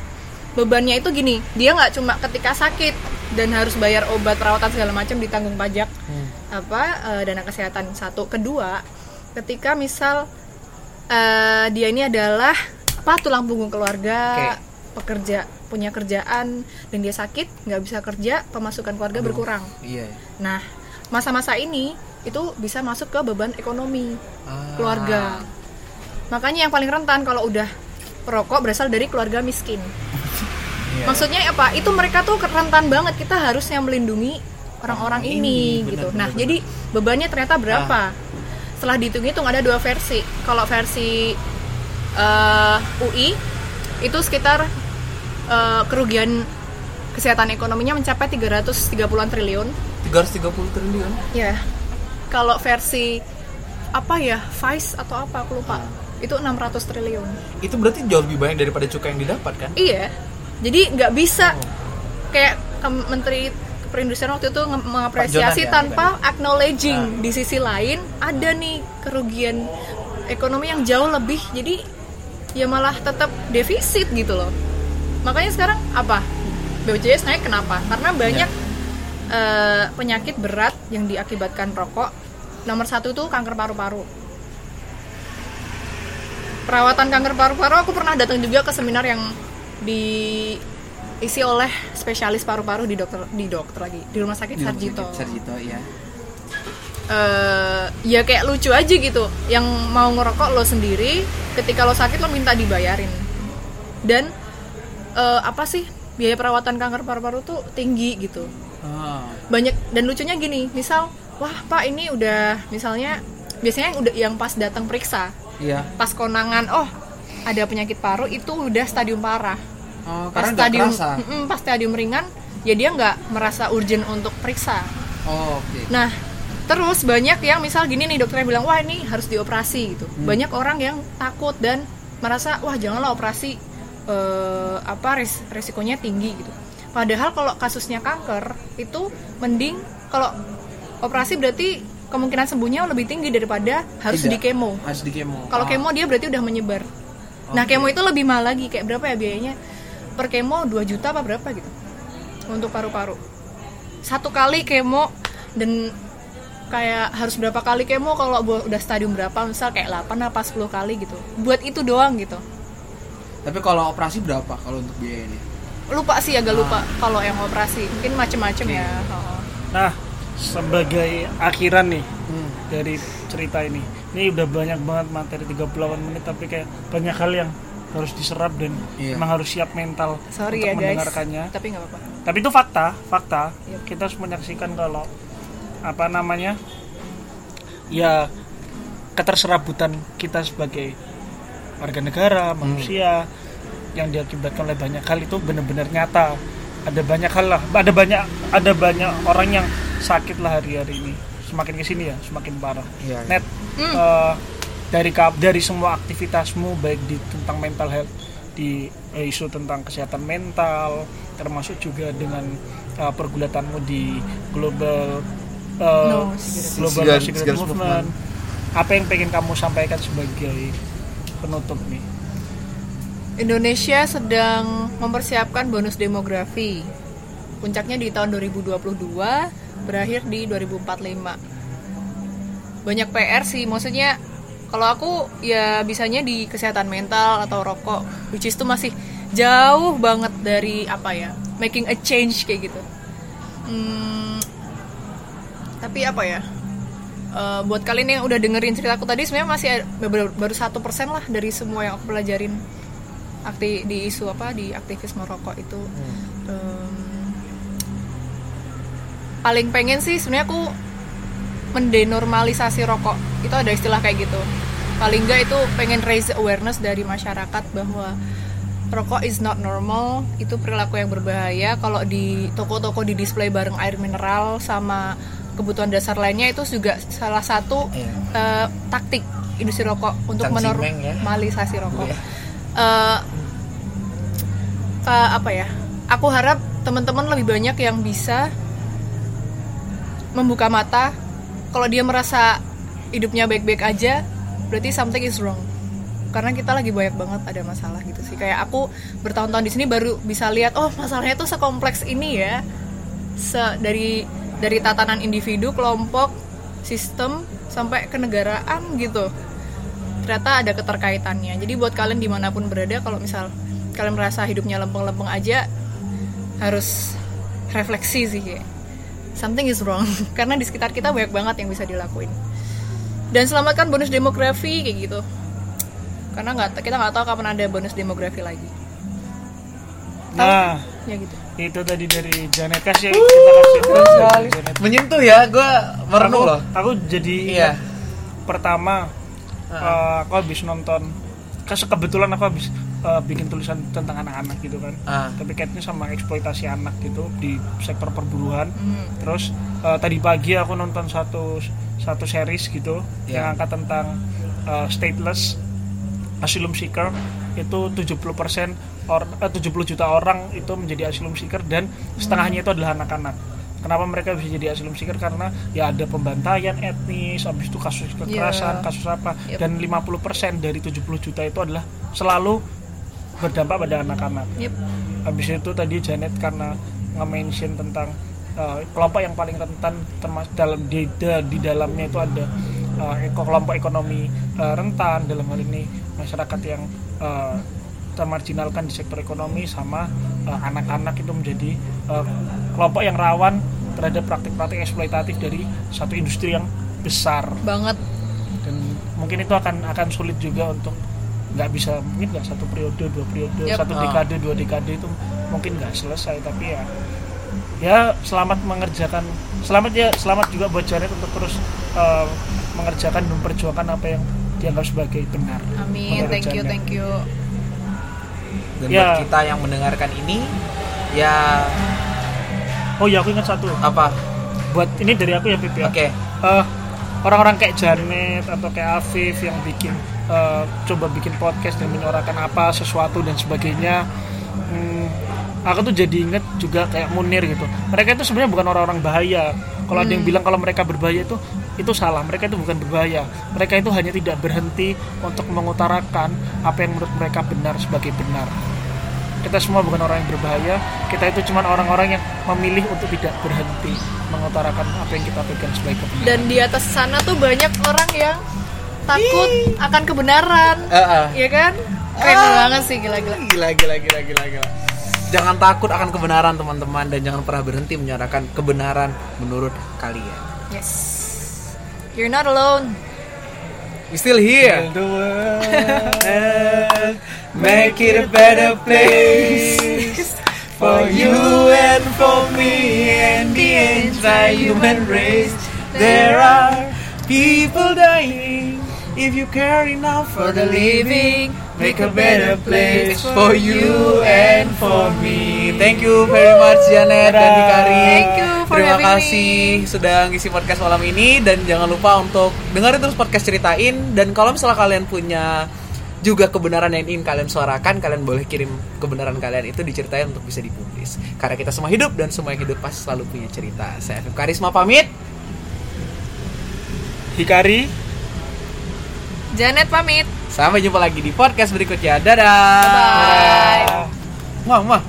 bebannya itu gini dia nggak cuma ketika sakit dan harus bayar obat perawatan segala macam ditanggung pajak apa eh, dana kesehatan satu. Kedua ketika misal eh, dia ini adalah apa tulang punggung keluarga pekerja punya kerjaan dan dia sakit nggak bisa kerja pemasukan keluarga berkurang. Iya. nah masa-masa ini itu bisa masuk ke beban ekonomi Ah. keluarga. Makanya yang paling rentan kalau udah perokok berasal dari keluarga miskin. Iya. maksudnya apa? Itu mereka tuh rentan banget. Kita harusnya melindungi orang-orang Orang ini, ini, gitu. benar, nah benar, jadi bebannya ternyata berapa? Setelah dihitung-hitung ada dua versi. Kalau versi eh, UI itu sekitar eh, kerugian kesehatan ekonominya mencapai 330-an triliun. 330 triliun. Ya. Kalau versi apa ya, Vice atau apa? Aku lupa. Itu 600 triliun. Itu berarti jauh lebih banyak daripada cukai yang didapat kan? Iya. Jadi nggak bisa kayak ke- Menteri Perindustrian waktu itu mengapresiasi Jonan ya, tanpa acknowledging di sisi lain ada nih kerugian ekonomi yang jauh lebih. Jadi ya malah tetap defisit gitu loh. Makanya sekarang apa? BPJS naik kenapa? Karena banyak eh, penyakit berat yang diakibatkan rokok. Nomor satu tuh kanker paru-paru. Perawatan kanker paru-paru aku pernah datang juga ke seminar yang diisi oleh spesialis paru-paru di dokter di dokter lagi di rumah sakit Di rumah Sarjito. sakit Sarjito, iya. Eh, ya kayak lucu aja gitu. Yang mau ngerokok lo sendiri, ketika lo sakit lo minta dibayarin. Dan eh, apa sih biaya perawatan kanker paru-paru tuh tinggi gitu. Ah. banyak dan lucunya gini misal wah pak ini udah misalnya biasanya yang udah yang pas datang periksa Iya. pas konangan oh ada penyakit paru itu udah stadium parah Oh, pas stadium. Mm-mm, pas stadium ringan ya dia nggak merasa urgent untuk periksa Oh, oke. nah terus banyak yang misal gini nih dokternya bilang wah ini harus dioperasi gitu banyak orang yang takut dan merasa wah janganlah operasi eh, apa res- resikonya tinggi gitu padahal kalau kasusnya kanker itu mending kalau operasi berarti kemungkinan sembuhnya lebih tinggi daripada harus Tidak. di kemo Harus di kemo. kalau Ah. kemo dia berarti udah menyebar nah Oke. kemo itu lebih mahal lagi kayak berapa ya biayanya per kemo 2 juta apa berapa gitu untuk paru-paru satu kali kemo dan kayak harus berapa kali kemo kalau udah stadium berapa misal kayak 8 apa 10 kali gitu buat itu doang gitu Tapi kalau operasi berapa kalau untuk biayanya? lupa sih agak lupa kalau yang operasi mungkin macem-macem Oke. ya Oh. Nah, sebagai akhiran nih Hmm. dari cerita ini. Ini udah banyak banget materi 38 menit tapi kayak banyak hal yang harus diserap dan Iya. emang harus siap mental sorry untuk ya guys mendengarkannya. tapi nggak apa-apa Tapi itu fakta, fakta. Iya. Kita harus menyaksikan kalau apa namanya? Ya keterserabutan kita sebagai warga negara, manusia yang diakibatkan oleh banyak hal itu benar-benar nyata. Ada banyak hal lah, ada banyak ada banyak orang yang sakit lah hari-hari ini. Semakin ke sini ya, semakin parah. Iya. Net eh, dari ka- dari semua aktivitasmu baik di tentang mental health di eh, isu tentang kesehatan mental termasuk juga dengan eh, pergulatanmu di global eh, No, global cigarette cigarettes movement apa yang pengen kamu sampaikan sebagai penutup nih Indonesia sedang mempersiapkan bonus demografi. Puncaknya di tahun 2022, berakhir di 2045. Banyak PR sih, maksudnya kalau aku ya bisanya di kesehatan mental atau rokok, which is itu masih jauh banget dari apa ya, making a change kayak gitu. Hmm, tapi apa ya? eh, buat kalian yang udah dengerin ceritaku tadi sebenarnya masih baru satu persen lah dari semua yang aku pelajarin akti di isu apa di aktivisme rokok itu. Em, paling pengen sih sebenarnya aku mendenormalisasi rokok. Itu ada istilah kayak gitu. Paling enggak itu pengen raise awareness dari masyarakat bahwa rokok is not normal. Itu perilaku yang berbahaya. Kalau di toko-toko di display bareng air mineral sama kebutuhan dasar lainnya itu juga salah satu eh, taktik industri rokok untuk Cangcimeng ya. menormalisasi rokok. Iya. Eh, eh, apa ya? Aku harap teman-teman lebih banyak yang bisa membuka mata. Kalau dia merasa hidupnya baik-baik aja berarti something is wrong. Karena kita lagi banyak banget ada masalah gitu sih. Kayak aku bertahun-tahun di sini baru bisa lihat oh masalahnya tuh sekompleks ini ya. Se dari dari tatanan individu kelompok sistem sampai kenegaraan gitu ternyata ada keterkaitannya. Jadi buat kalian di mana pun berada kalau misal kalian merasa hidupnya lempeng-lempeng aja harus refleksi sih kayak something is wrong. Karena di sekitar kita banyak banget yang bisa dilakuin. Dan selamatkan bonus demografi kayak gitu. Karena nggak kita nggak tahu kapan ada bonus demografi lagi. Nah ya gitu. itu tadi dari Janet kasih kita kasih. Janet. menyentuh ya gue merenung loh. aku jadi Iya. ingat pertama eh, aku habis nonton kasih kebetulan aku habis eh, bikin tulisan tentang anak-anak gitu kan Ah. tapi kaitnya sama eksploitasi anak gitu di sektor perburuan Hmm. terus eh, tadi pagi aku nonton satu satu series gitu Ya. yang angkat tentang eh, stateless asylum seeker itu 70% or, eh, 70 juta orang itu menjadi asylum seeker dan setengahnya itu adalah anak-anak. Kenapa mereka bisa jadi asylum seeker? Karena ya ada pembantaian etnis, habis itu kasus kekerasan, Iya. kasus apa, Yep. dan 50% dari 70 juta itu adalah selalu berdampak pada anak-anak. Yep. Habis itu tadi Janet karena nge-mention tentang uh, kelompok yang paling rentan termas dalam di, da- di dalamnya itu ada uh, kelompok ekonomi uh, rentan dalam hal ini masyarakat yang uh, termarginalkan di sektor ekonomi sama uh, anak-anak itu menjadi uh, kelompok yang rawan terhadap praktik-praktik eksploitatif dari satu industri yang besar. Banget. Dan mungkin itu akan akan sulit juga untuk nggak bisa mungkin nggak satu periode dua periode Yep. satu Ah. dekade dua dekade itu mungkin nggak selesai tapi ya ya selamat mengerjakan selamat ya selamat juga buat Janet untuk terus uh, mengerjakan dan memperjuangkan apa yang dianggap sebagai benar. Amin. Thank you thank you dan Ya. buat kita yang mendengarkan ini ya oh ya aku ingat satu. Apa? Buat ini dari aku ya Pip ya. Oke. Eh, orang-orang kayak Janet atau kayak Afif yang bikin eh, coba bikin podcast dan menyuarakan apa sesuatu dan sebagainya hmm, aku tuh jadi inget juga kayak Munir gitu. Mereka itu sebenarnya bukan orang-orang bahaya. Kalau ada yang bilang kalau mereka berbahaya itu itu salah. Mereka itu bukan berbahaya. Mereka itu hanya tidak berhenti untuk mengutarakan apa yang menurut mereka benar sebagai benar. Kita semua bukan orang yang berbahaya. Kita itu cuma orang-orang yang memilih untuk tidak berhenti mengutarakan apa yang kita pegang sebagai kebenaran. Dan di atas sana tuh banyak orang yang takut akan kebenaran. Eh, eh. ya kan? Keren banget sih gila-gila gila gila gila gila gila. Jangan takut akan kebenaran teman-teman dan jangan pernah berhenti menyuarakan kebenaran menurut kalian. Yes you're not alone we still here The world make it a better place for you and for me and the entire human race. There are people dying. If you care enough for the living, make a better place for you and for me. Thank you very much Janet dan Dikari. Thank you for Terima me. kasih sudah ngisi podcast malam ini. Dan jangan lupa untuk dengerin terus podcast ceritain. Dan kalau misalnya kalian punya juga kebenaran yang ingin kalian suarakan kalian boleh kirim kebenaran kalian itu diceritain untuk bisa dipublis. Karena kita semua hidup dan semua yang hidup pasti selalu punya cerita. Saya Afif Karisma pamit. Hikari. Janet pamit sampai jumpa lagi di podcast berikutnya dadah bye Wah, wah.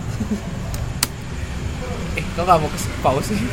eh, kok gak mau ke pause sih?